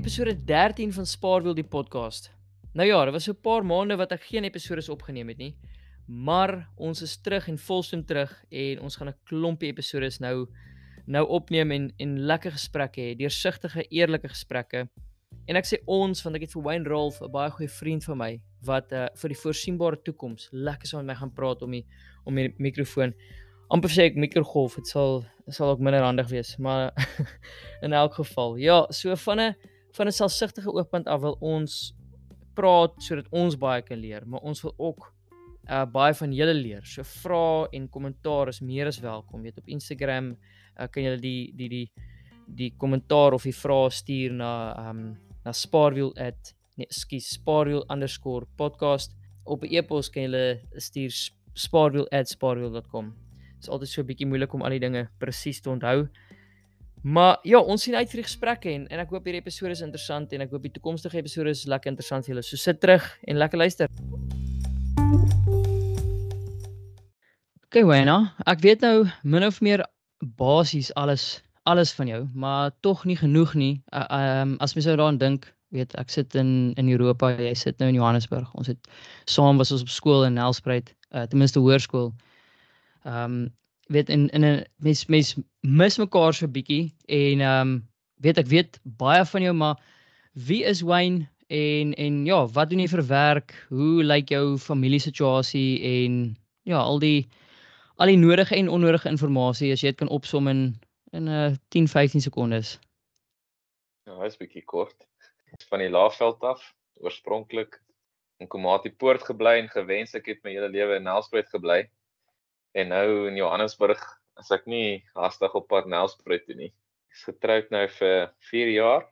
episode 13 van Spaarwiel die podcast. Nou ja, dit was so 'n paar maande wat ek geen episode opgeneem het nie. Maar ons is terug en volstoom terug en ons gaan 'n klompie episode nou nou opneem en en lekker gesprekke hê, deursigtige, eerlike gesprekke. En ek sê ons want ek het vir Wayne Rolf, 'n baie goeie vriend van my wat uh vir die voorsienbare toekoms lekker saam met my gaan praat om die om die mikrofoon amper sê ek mikrogolf, dit sal sal ook minder handig wees, maar in elk geval. Ja, so van 'n van 'n selfsugtige oogpunt af wil ons praat sodat ons baie kan leer, maar ons wil ook uh baie van julle leer. So vra en kommentaar is meer as welkom. Weet op Instagram uh, kan julle die die die die kommentaar of die vrae stuur na um na spaarwiel@ nee, skus spaarwiel_podcast op 'n e-pos kan julle stuur spaarwiel@spaarwiel.com is altyd so 'n bietjie moeilik om al die dinge presies te onthou. Maar ja, ons sien uit vir die gesprekke en en ek hoop hierdie episode is interessant en ek hoop die toekomstige episode is lekker interessant vir julle. So sit terug en lekker luister. Okay, Wena, ek weet nou min of meer basies alles alles van jou, maar tog nie genoeg nie. Ehm uh, um, as mens nou daaraan dink, weet ek sit in in Europa, jy sit nou in Johannesburg. Ons het saam was ons op skool in Nelspruit, uh, ten minste hoërskool. Ehm um, weet in in 'n mens mens mis mekaar so bietjie en ehm um, weet ek weet baie van jou maar wie is Wayne en en ja, wat doen jy vir werk? Hoe lyk jou familiesituasie en ja, al die al die nodige en onnodige inligting as jy dit kan opsom in in 'n uh, 10 15 sekondes. Ja, is bietjie kort. Van die Laagveld af, oorspronklik in Komati Poort gebly en gewens ek het my hele lewe in Nelspruit gebly. En nou in Johannesburg as ek nie hastig op pad Nelspruit toe nie. Ek's getroud nou vir 4 jaar.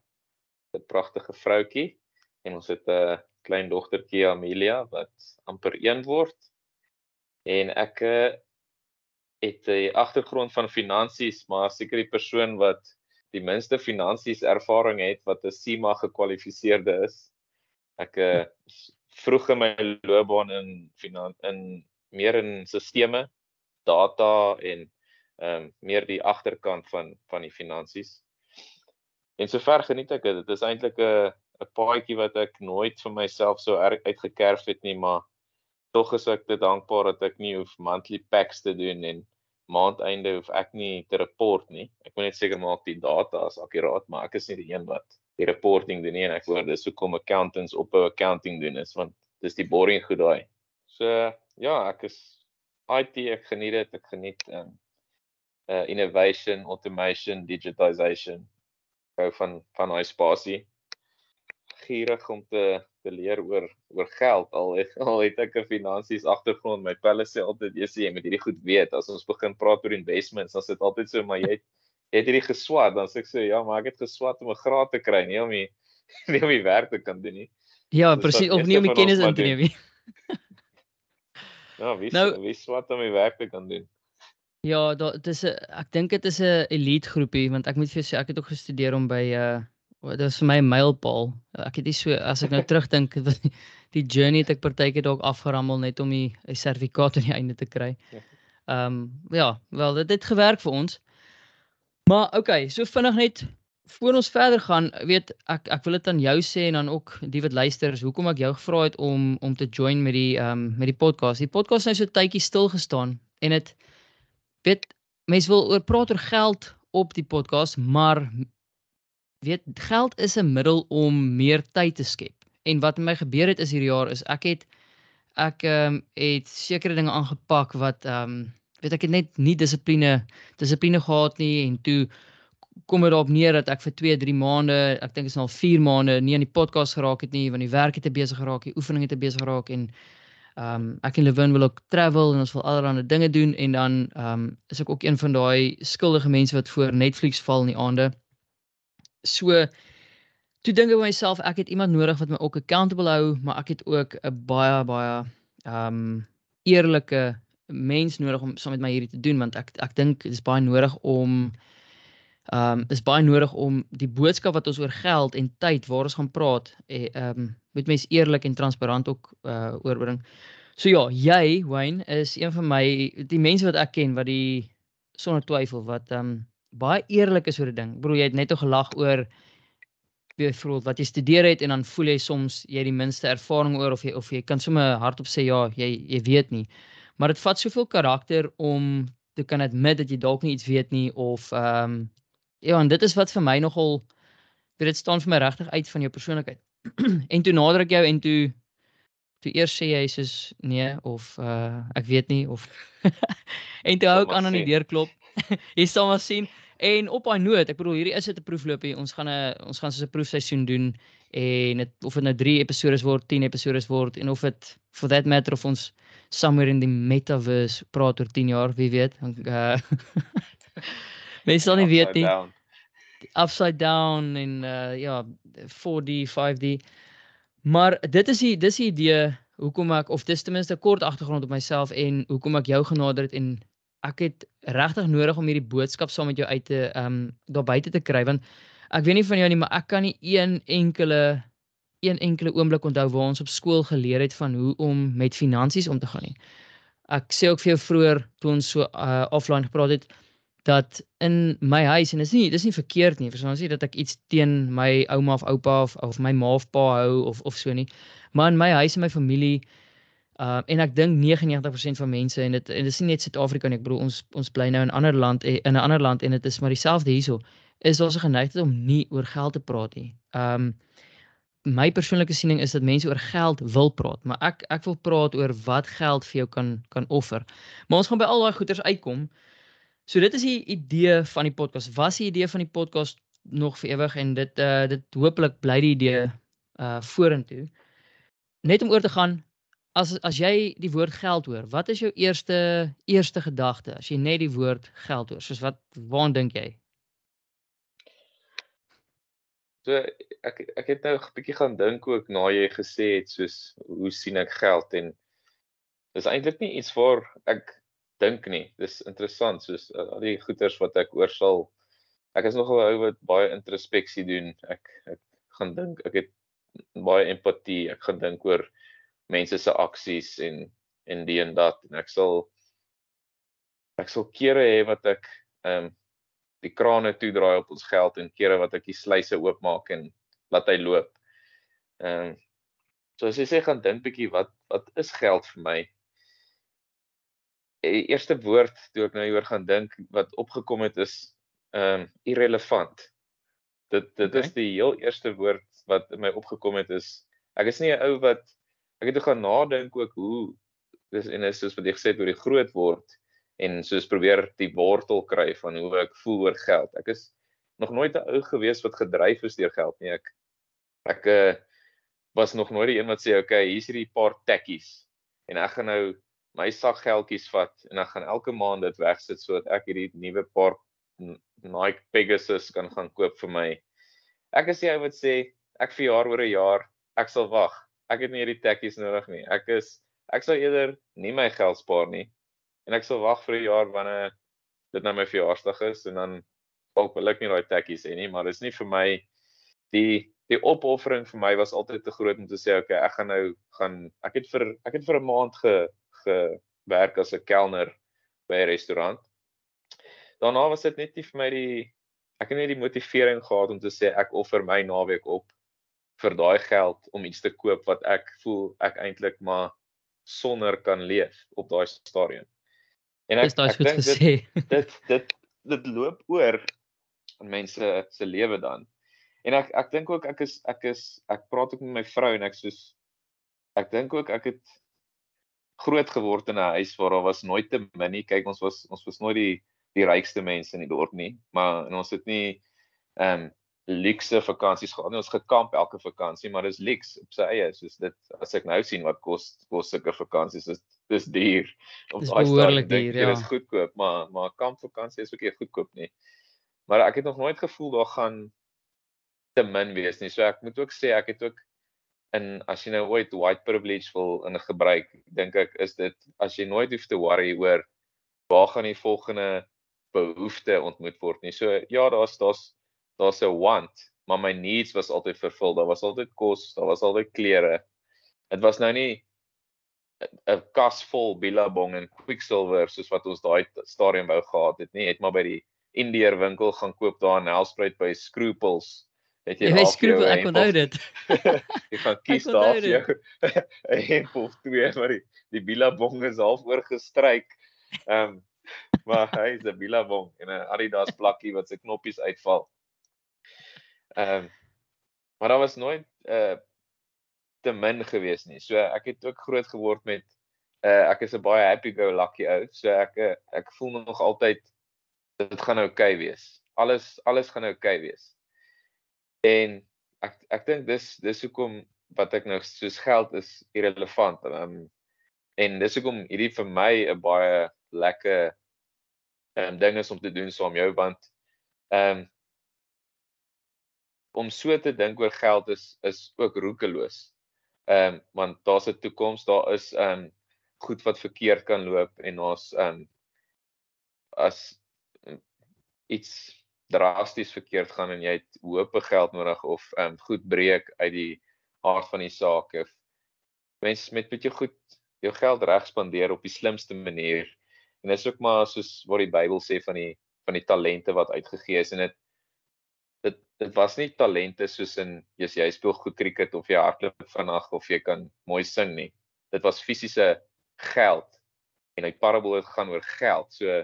'n Pragtige vroutjie en ons het 'n klein dogtertjie Amelia wat amper 1 word. En ek eh, het 'n agtergrond van finansies, maar seker die persoon wat die minste finansies ervaring het wat 'n CIMA gekwalifiseerde is. Ek eh, vroeg in my loopbaan in in meer in sisteme data en ehm um, meer die agterkant van van die finansies. En sover geniet ek dit. Dit is eintlik 'n 'n paadjie wat ek nooit vir myself so uitgekerf het nie, maar tog is ek dit dankbaar dat ek nie hoef monthly packs te doen en maandeinde hoef ek nie te report nie. Ek moet net seker maak die data is akkuraat, maar ek is nie die een wat die reporting doen nie en ek hoor dis hoekom accountants op 'n accounting doen is want dis die boring goed daai. So ja, ek is IT ek geniet dit. Ek geniet um uh innovation automation digitization. Hou van van daai spasie. Gierig om te te leer oor oor geld. Al het, al het ek 'n finansies agtergrond my pelle sê altyd jy sê jy moet hierdie goed weet. As ons begin praat oor investments dan sit altyd so maar jy het jy het hierdie geswat. Dan sê ek sê ja maar ek het geswat om 'n graad te kry nie om die nie om die werk te kan doen nie. Ja presies of nie om die kennis in te neem nie Ja, wie nou, wie swat om die werk te kan doen. Ja, dit is 'n ek dink dit is 'n elite groepie want ek moet vir jou sê ek het ook gestudeer om by uh dit was vir my 'n mylpaal. Ek het nie so as ek nou terugdink die journey het ek partykeer dalk afgerammel net om die sertifikaat aan die einde te kry. Ehm um, ja, wel dit het gewerk vir ons. Maar okay, so vinnig net voor ons verder gaan, weet ek ek wil dit aan jou sê en dan ook die wat luister, is hoekom ek jou gevra het om om te join met die ehm um, met die podcast. Die podcast het nou so tydjie stil gestaan en dit weet mense wil oor praat oor geld op die podcast, maar weet geld is 'n middel om meer tyd te skep. En wat met my gebeur het is hierdie jaar is ek het ek ehm um, het sekere dinge aangepak wat ehm um, weet ek het net nie dissipline dissipline gehad nie en toe kom dit daarop neer dat ek vir 2, 3 maande, ek dink is nou al 4 maande nie aan die podcast geraak het nie want die werk het te besig geraak, die oefening het te besig geraak en ehm um, ek en Lewin wil ook travel en ons wil allerlei dinge doen en dan ehm um, is ek ook een van daai skuldige mense wat voor Netflix val in die aande. So toe dink ek by myself ek het iemand nodig wat my ook accountable hou, maar ek het ook 'n baie baie ehm um, eerlike mens nodig om saam met my hierdie te doen want ek ek dink dit is baie nodig om um, is baie nodig om die boodskap wat ons oor geld en tyd waar ons gaan praat, eh, ehm um, moet mens eerlik en transparant ook uh oorbring. So ja, jy Wayne is een van my die mense wat ek ken wat die sonder twyfel wat ehm um, baie eerlik is oor die ding. Bro, jy het net o gelag oor byvoorbeeld wat jy studeer het en dan voel jy soms jy het die minste ervaring oor of jy of jy kan sommer hardop sê ja, jy jy weet nie. Maar dit vat soveel karakter om te kan admit dat jy dalk nie iets weet nie of ehm um, ja, en dit is wat vir my nogal dit staan vir my regtig uit van jou persoonlikheid. en toe nader ek jou en toe toe eers sê jy soos nee of uh ek weet nie of en toe hou ek aan aan die deur klop. jy sal maar sien. En op daai noot, ek bedoel hierdie is dit 'n proefloopie. Ons gaan 'n ons gaan so 'n proefseisoen doen en dit of dit nou 3 episode word, 10 episode word en of dit for that matter of ons somewhere in die metaverse praat oor 10 jaar, wie weet. Uh Mens sal nie weet nie. Down. Upside down en uh ja, 4D, 5D. Maar dit is die dis die idee hoekom ek of dis ten minste 'n kort agtergrond op myself en hoekom ek jou genader het en ek het regtig nodig om hierdie boodskap saam met jou uit te ehm um, daar buite te kry want ek weet nie van jou nie maar ek kan nie een enkele een enkele oomblik onthou waar ons op skool geleer het van hoe om met finansies om te gaan nie. Ek sê ook vir jou vroeër toe ons so uh, offline gepraat het dat in my huis en dit is nie dis nie verkeerd nie verstaan jy dat ek iets teen my ouma of oupa of of my ma of pa hou of of so nie maar in my huis en my familie uh en ek dink 99% van mense en dit en dit is nie net Suid-Afrika nie ek bedoel ons ons bly nou in 'n ander land eh, in 'n ander land en dit is maar dieselfde hierso is daar 'n geneigtheid om nie oor geld te praat nie. Um my persoonlike siening is dat mense oor geld wil praat, maar ek ek wil praat oor wat geld vir jou kan kan offer. Maar ons gaan by al daai goeders uitkom. So dit is die idee van die podcast. Was die idee van die podcast nog vir ewig en dit uh dit hopelik bly die idee uh vorentoe. Net om oor te gaan as as jy die woord geld hoor, wat is jou eerste eerste gedagte as jy net die woord geld hoor? Soos wat waaraan dink jy? So ek ek het nou 'n bietjie gaan dink ook na jy gesê het soos hoe sien ek geld en dis eintlik nie iets waar ek dink nie. Dis interessant soos uh, al die goeters wat ek oor sal ek is nogal ou wat baie introspeksie doen. Ek ek gaan dink ek het baie empatie. Ek gaan dink oor mense se aksies en en die en dat en ek sal ek sal kere hê wat ek ehm um, die krane toedraai op ons geld en kere wat ek die sluise oopmaak en laat hy loop. Ehm um, so as jy sê gaan dink bietjie wat wat is geld vir my? Die eerste woord toe ek nou hieroor gaan dink wat opgekom het is ehm um, irrelevant. Dit dit okay. is die heel eerste woord wat in my opgekom het is ek is nie 'n ou wat ek het gaan nadink ook hoe dis en is soos wat jy gesê het oor die groot word en soos probeer die wortel kry van hoe ek voel oor geld. Ek is nog nooit 'n ou gewees wat gedryf is deur geld nie. Ek ek uh, was nog nooit die een wat sê okay, hier's hierdie paar tekkies en ek gaan nou my sak geldjies vat en ek gaan elke maand dit wegsit sodat ek hierdie nuwe paar Nike Pegasus kan gaan koop vir my. Ek is die ou wat sê ek verjaar oor 'n jaar, ek sal wag. Ek het nie hierdie tekkies nodig nie. Ek is ek sal eerder nie my geld spaar nie en ek sal wag vir 'n jaar wanneer dit nou my verjaarsdag is en dan dalk wil ek nie daai tekkies hê nie, maar dis nie vir my die die opoffering vir my was altyd te groot om te sê okay, ek gaan nou gaan ek het vir ek het vir 'n maand ge gewerk as 'n kelner by 'n restaurant. Daarna was dit net nie vir my die ek het net die motivering gehad om te sê ek offer my naweek op vir daai geld om iets te koop wat ek voel ek eintlik maar sonder kan leef op daai stadium. En ek, ek dink dit, dit dit dit loop oor in mense se lewe dan. En ek ek dink ook ek is ek is ek praat ook met my vrou en ek soos ek dink ook ek het groot geword in 'n huis waar daar was nooit te min nie. Kyk ons was ons was nooit die die rykste mense in die dorp nie, maar en ons het nie ehm um, luxe vakansies gehad nie. Ons gekamp elke vakansie, maar dis luxe op sy eie. Soos dit as ek nou sien wat kos kos sulke vakansies is dis duur. Op daai stadium dink ek dit is goedkoop, maar maar kampvakansie is ook nie goedkoop nie. Maar ek het nog nooit gevoel daar gaan te min wees nie. So ek moet ook sê ek het ook in as jy nou ooit white privilege wil in gebruik, dink ek is dit as jy nooit hoef te worry oor waar gaan die volgende behoefte ontmoet word nie. So ja, daar's daar's daar's 'n want, maar my needs was altyd vervul. Daar was altyd kos, daar was altyd klere. Dit was nou nie 'n kas vol Billabong en Quicksilver soos wat ons daai stadium wou gehad het nie. Het maar by die Indiër winkel gaan koop daar in Nelspruit by Scruples Het jy skroep jou ek onthou dit. Jy gaan kies daar vir jou 'n hemp of twee, maar die, die billabong is half oorgestryk. Ehm um, maar hy is 'n billabong en 'n Adidas plakkie wat se knoppies uitval. Ehm um, maar daar was nooit uh te min gewees nie. So ek het ook groot geword met uh ek is 'n baie happy go lucky ou. So ek eh, ek voel nog altyd dit gaan oukei okay wees. Alles alles gaan oukei okay wees. En ek ek dink dis dis hoekom wat ek nou soos geld is irrelevant. Ehm um, en dis hoekom hierdie vir my 'n baie lekker ehm um, ding is om te doen saam jou want ehm um, om so te dink oor geld is is ook roekeloos. Ehm um, want daar's 'n toekoms, daar is ehm um, goed wat verkeerd kan loop en ons ehm um, as um, iets drasties verkeerd gaan en jy het hoope geld nodig of ehm um, goed breek uit die aard van die saak of mens met jou goed jou geld reg spandeer op die slimste manier. En dis ook maar soos wat die Bybel sê van die van die talente wat uitgegee is en dit dit dit was nie talente soos in jy's jy speel goed cricket of jy hardloop vanaand of jy kan mooi sing nie. Dit was fisiese geld en hy parabol het gaan oor geld. So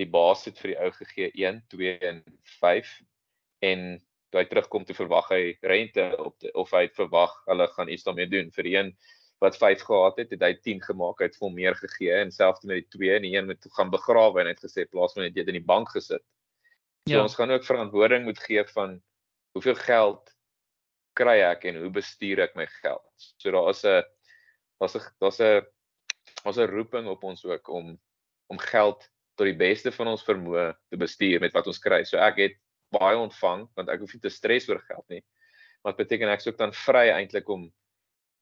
die baas het vir die ou gegee 1, 2 en 5 en toe hy terugkom te verwag hy rente op die, of hy het verwag hulle gaan iets daarmee doen. Vir die een wat 5 gehad het, het hy 10 gemaak, hy het vol meer gegee en selfs met die 2 en die een moet gaan begrawe en hy het gesê plaas maar net dit in die bank gesit. So Ja. ons gaan ook verantwoording moet gee van hoeveel geld kry ek en hoe bestuur ek my geld. So daar is 'n daar's 'n daar's 'n daar's 'n roeping op ons ook om om geld tot die beste van ons vermoë te bestuur met wat ons kry. So ek het baie ontvang want ek hoef nie te stres oor geld nie. Maar dit beteken ek is ook dan vry eintlik om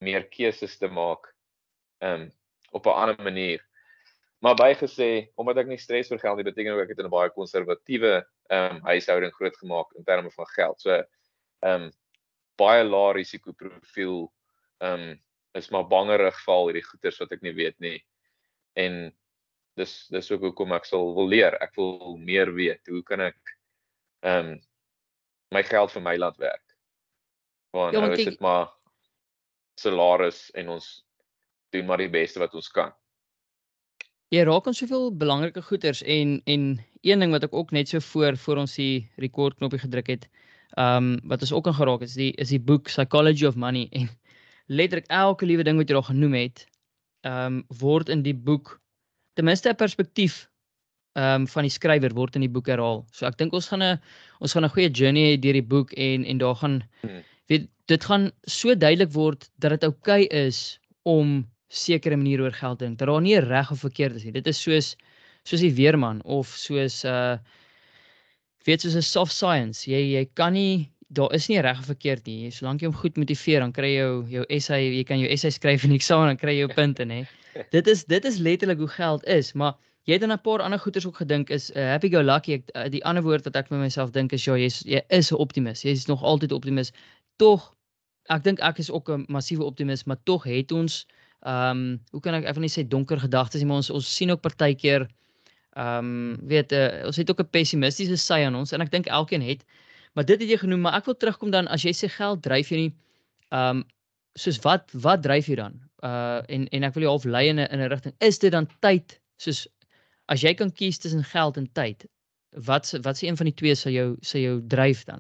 meer keuses te maak um op 'n ander manier. Maar bygesê, omdat ek nie stres oor geld nie, beteken ook ek het in 'n baie konservatiewe um huishouding grootgemaak in terme van geld. So um baie lae risiko profiel um is maar bangerig val hierdie goeters wat ek nie weet nie. En dis dis ook hoekom ek sal wil leer. Ek wil meer weet. Hoe kan ek um my geld vir my laat werk? Want Ja, nou is dit maar salaris en ons doen maar die beste wat ons kan. Jy raak aan soveel belangrike goeters en en een ding wat ek ook net so voor voor ons die record knoppie gedruk het, ehm um, wat ons ook aan geraak het, is die is die boek Psychology of Money en letterlik elke liewe ding wat jy daar genoem het, ehm um, word in die boek ten minste 'n perspektief ehm um, van die skrywer word in die boek herhaal. So ek dink ons gaan 'n ons gaan 'n goeie journey hê deur die boek en en daar gaan Hmm. weet dit gaan so duidelik word dat dit oukei okay is om sekere maniere oor geld te dink. Dat daar nie reg of verkeerd is nie. Dit is soos soos die weerman of soos uh weet soos 'n soft science. Jy jy kan nie daar is nie reg of verkeerd nie. Solank jy hom goed motiveer, dan kry jy jou jou essay, jy kan jou essay skryf in die eksamen dan kry jy jou punte, nê. Dit is dit is letterlik hoe geld is, maar jy het aan 'n paar ander goeters ook gedink is uh, happy go lucky. Ek, uh, die ander woord wat ek met myself dink is ja, jy's jy is 'n optimis. Jy's nog altyd 'n optimis. Tog ek dink ek is ook 'n massiewe optimis, maar tog het ons ehm um, hoe kan ek wil nie sê donker gedagtes maar ons ons sien ook partykeer ehm um, weet uh, ons het ook 'n pessimistiese sy aan ons en ek dink elkeen het. Maar dit het jy genoem, maar ek wil terugkom dan as jy sê geld dryf jou nie ehm um, soos wat wat dryf jou dan? Uh en en ek wil jou half lei in 'n in 'n rigting. Is dit dan tyd? Soos as jy kan kies tussen geld en tyd, wat wat se een van die twee sal jou sal jou dryf dan?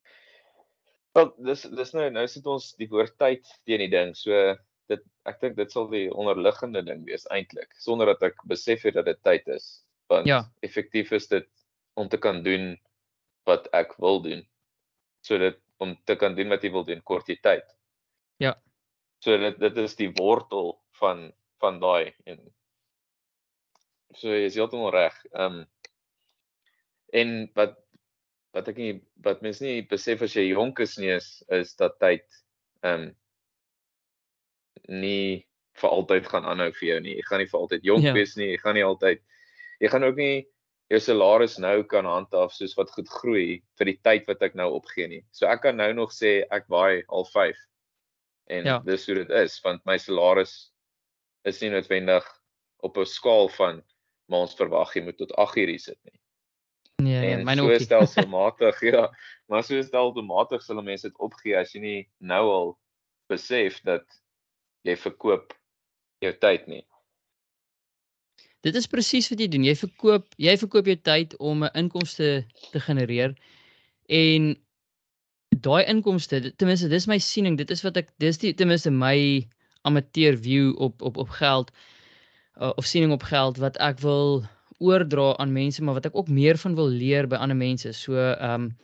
Wel dis dis nou nou sit ons die woord tyd teen die ding. So dit ek dink dit sal die onderliggende ding wees eintlik sonder dat ek besef het dat dit tyd is. Want Ja. effektief is dit om te kan doen wat ek wil doen. So dit om te kan doen wat jy wil doen kort jy tyd. Ja. So dit dit is die wortel van van daai en so jy is heeltemal reg. Ehm um, en wat wat ek nie wat mens nie besef as jy jonk is nie is is dat tyd ehm um, nie vir altyd gaan aanhou vir jou nie. Jy gaan nie vir altyd jonk Ja. wees nie. Jy gaan nie altyd jy gaan ook nie jou salaris nou kan handhaaf soos wat goed groei vir die tyd wat ek nou opgee nie. So ek kan nou nog sê ek waai al 5. En Ja. dis hoe dit is want my salaris is nie noodwendig op 'n skaal van maar ons verwag jy moet tot 8 uur hier sit nie. Nee, nee, en myne so ook. nie. stelselmatig, ja, maar so stelselmatig sal 'n mens dit opgee as jy nie nou al besef dat jy verkoop jou tyd nie. Dit is presies wat jy doen. Jy verkoop jy verkoop jou tyd om 'n inkomste te genereer en daai inkomste, dit- ten minste dis my siening, dit is wat ek dis die ten minste my amateur view op op op geld uh, of siening op geld wat ek wil oordra aan mense, maar wat ek ook meer van wil leer by ander mense. So ehm um,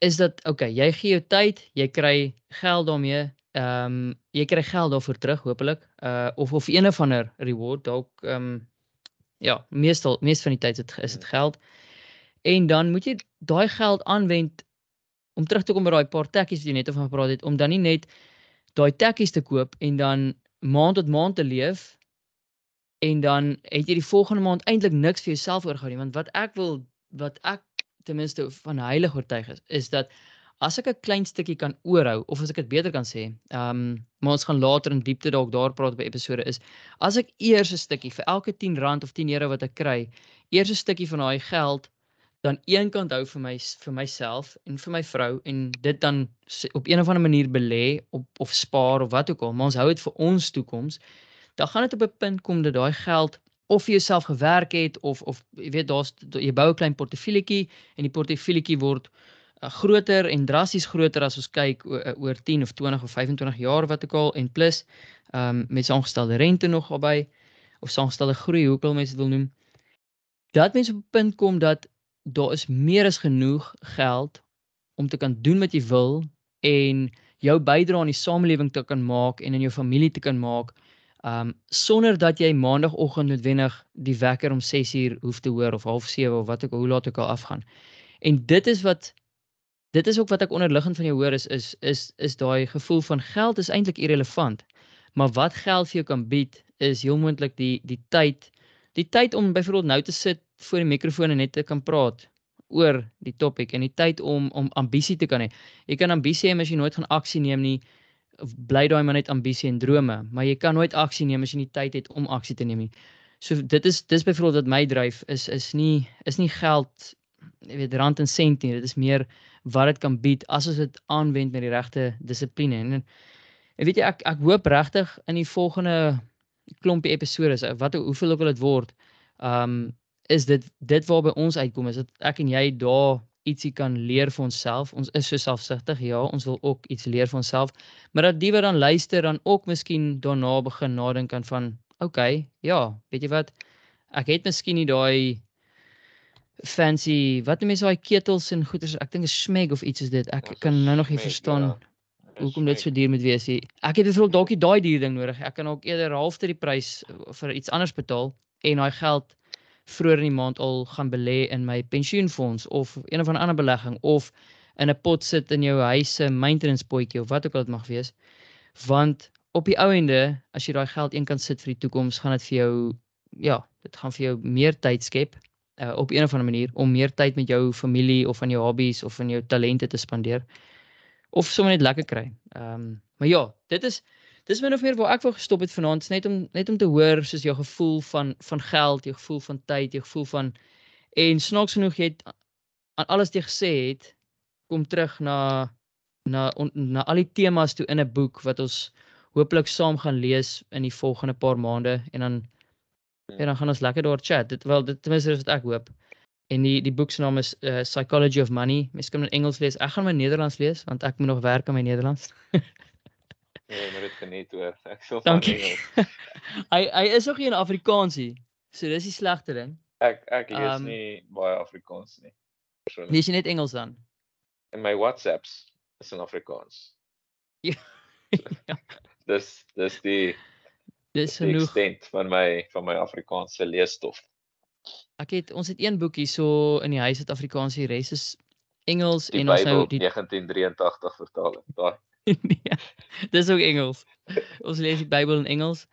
is dat okay, jy gee jou tyd, jy kry geld daarmee. Ehm um, jy kry geld daarvoor terug hopelik. Uh of of een of ander reward dalk ehm um, ja, meestal meeste van die tyd is dit geld. En dan moet jy daai geld aanwend om terug te kom by daai paar tekkies wat jy net oor gepraat het, om dan nie net daai tekkies te koop en dan maand tot maand te leef en dan het jy die volgende maand eintlik niks vir jouself oorgehou nie, want wat ek wil wat ek ten minste van heilig oortuig is, is dat as ek 'n klein stukkie kan oorhou of as ek dit beter kan sê, ehm um, maar ons gaan later in diepte dalk daar praat by episode is as ek eers 'n stukkie vir elke R10 of 10 euro wat ek kry, eers 'n stukkie van daai geld dan eenkant hou vir my vir myself en vir my vrou en dit dan op een of ander manier belê op of spaar of wat ook al, maar ons hou dit vir ons toekoms, dan gaan dit op 'n punt kom dat daai geld of vir jouself gewerk het of of jy weet daar's jy bou 'n klein portefeuilletjie en die portefeuilletjie word uh, groter en drasties groter as ons kyk uh, oor 10 of 20 of 25 jaar wat ook al en plus ehm um, met saamgestelde rente nog daarbey of saamgestelde groei, hoe ook al mense dit wil noem. Dat mense op 'n punt kom dat daar is meer as genoeg geld om te kan doen wat jy wil en jou bydrae aan die samelewing te kan maak en in jou familie te kan maak um sonder dat jy maandagooggend noodwendig die wekker om 6uur hoef te hoor of 07:30 of wat ook hoe laat ook al afgaan. En dit is wat dit is ook wat ek onderliggend van jou hoor is is is is daai gevoel van geld is eintlik irrelevant. Maar wat geld vir jou kan bied is heel moontlik die die tyd die tyd om byvoorbeeld nou te sit voor die mikrofoon en net te kan praat oor die topik en die tyd om om ambisie te kan hê. Jy kan ambisie hê maar as jy nooit gaan aksie neem nie, bly daai maar net ambisie en drome, maar jy kan nooit aksie neem as jy nie tyd het om aksie te neem nie. So dit is dis byvoorbeeld wat my dryf is is nie is nie geld jy weet rand en sent nie, dit is meer wat dit kan bied as ons dit aanwend met die regte dissipline en en weet jy ek ek hoop regtig in die volgende klompie episodes wat hoeveel ook al dit word um is dit dit waarby ons uitkom is dat ek en jy daar ietsie kan leer vir onsself. Ons is so selfsugtig, ja, ons wil ook iets leer vir onsself, maar dat die wat dan luister dan ook miskien daarna begin nadink aan van, okay, ja, weet jy wat? Ek het miskien nie daai fancy wat noem mense daai ketels en goeders, ek dink is smeg of iets is dit. Ek kan nou nog nie verstaan ja. Hoekom dit so duur moet wees nie. Ek het byvoorbeeld dalk nie daai duur ding nodig. Ek kan ook eerder halfte die prys eh, vir iets anders betaal en daai geld vroeër in die maand al gaan belê in my pensioenfonds of een of ander belegging of in 'n pot sit in jou huis se maintenance potjie of wat ook al dit mag wees. Want op die ou ende, as jy daai geld eenkant sit vir die toekoms, gaan dit vir jou ja, dit gaan vir jou meer tyd skep uh, op een of ander manier om meer tyd met jou familie of aan jou hobbies of aan jou talente te spandeer of sommer net lekker kry. Ehm um, maar ja, dit is dis min of meer waar ek wou gestop het vanaand, net om net om te hoor soos jou gevoel van van geld, jou gevoel van tyd, jou gevoel van en snaaks genoeg jy het aan alles wat jy gesê het kom terug na na on, na al die temas toe in 'n boek wat ons hopelik saam gaan lees in die volgende paar maande en dan ja, dan gaan ons lekker daar chat. Dit wel dit ten minste is wat ek hoop. En die die boek se naam is uh, Psychology of Money. Mens kan in Engels lees. Ek gaan my Nederlands lees want ek moet nog werk aan my Nederlands. Nee, maar dit geniet hoor. Ek sal van Dankie. Engels. hy hy is nog nie in Afrikaansie. So dis die slegte ding. Ek ek lees Um, nie baie Afrikaans nie. persoonlik. Lees jy net Engels dan? En my WhatsApps is in Afrikaans. Ja. ja. Dis dis die Dis genoeg. extent van my van my Afrikaanse leesstof. Ek het ons het een boekie so in die huis wat Afrikaans die res is Engels Die en ons nou die 1983 vertaling. Daai nee, dis ook Engels. Ons lees die Bybel in Engels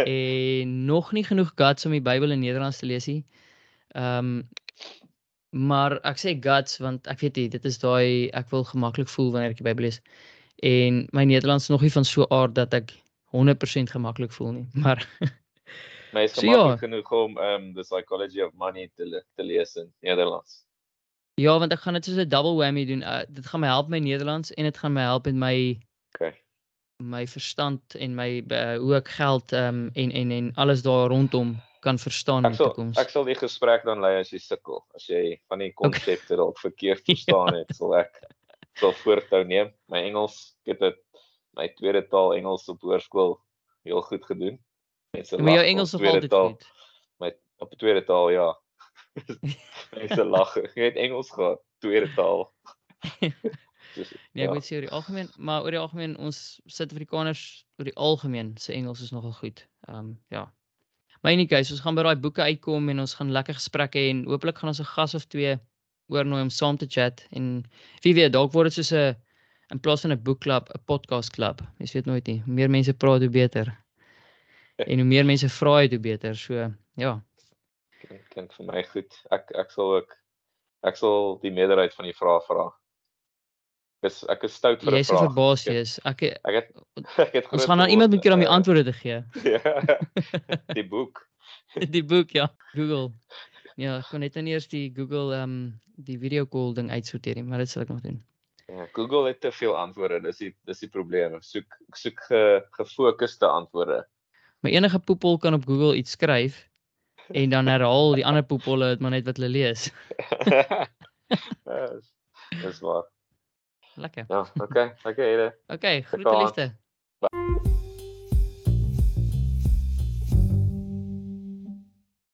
en nog nie genoeg guts om die Bybel in Nederlands te lees nie. Ehm maar ek sê guts want ek weet nie, dit is daai ek wil gemaklik voel wanneer ek die Bybel lees. En my Nederlands is nog nie van so aard dat ek 100% gemaklik voel nie. Maar My is So gemaklik ja. genoeg om um The Psychology of Money te te lees in Nederlands. Ja, want ek gaan dit soos 'n double whammy doen. Uh, dit gaan my help met Nederlands en dit gaan my help met my Okay. my verstand en my uh, hoe ek geld um, en en en alles daar rondom kan verstaan in die toekoms. ek sal die gesprek dan lei as jy sukkel. As jy van die konsepte dalk verkeerd verstaan het, sal ek sal voortou neem. My Engels, ek het dit my tweede taal Engels op hoërskool heel goed gedoen. Mense Ja, maar jou lag Engels nog altyd goed. My op tweede taal ja. Mense lag. Jy het Engels gehad, tweede taal. Dus, Nee, ek ja. moet sê oor die algemeen, maar oor die algemeen ons Suid-Afrikaners oor die algemeen se Engels is nogal goed. Ehm um, ja. Maar in any case, ons gaan by daai boeke uitkom en ons gaan lekker gesprekke hê en hooplik gaan ons 'n gas of twee oornooi om saam te chat en wie weet, dalk word dit soos 'n in plaas van 'n boekklub, 'n podcast klub. Mens weet nooit nie. Hoe meer mense praat, hoe beter. En hoe meer mense vra, hoe beter. So, ja. Klink, klink vir my goed. Ek ek sal ook ek sal die meerderheid van die vrae vra. Ek is ek is stout vir 'n Jy sal vraag. verbaas het- wees. Ek het- Ek het ek het ons groot gaan aan iemand moet keer om die antwoorde te gee. Ja. Die boek. Die boek ja, Google. Ja, ek kon net nou nie eers die Google ehm um, die video call ding uitsorteer nie, maar dit sal ek nog doen. Ja, Google het te veel antwoorde. Dis die dis die probleem. Ek soek ek soek ge, gefokusde antwoorde. Maar enige poepel kan op Google iets skryf en dan herhaal die ander poepelle dit maar net wat hulle lees. Dis- waar. Lekker. Ja, okay. Okay, Ede. Okay, groete liefde.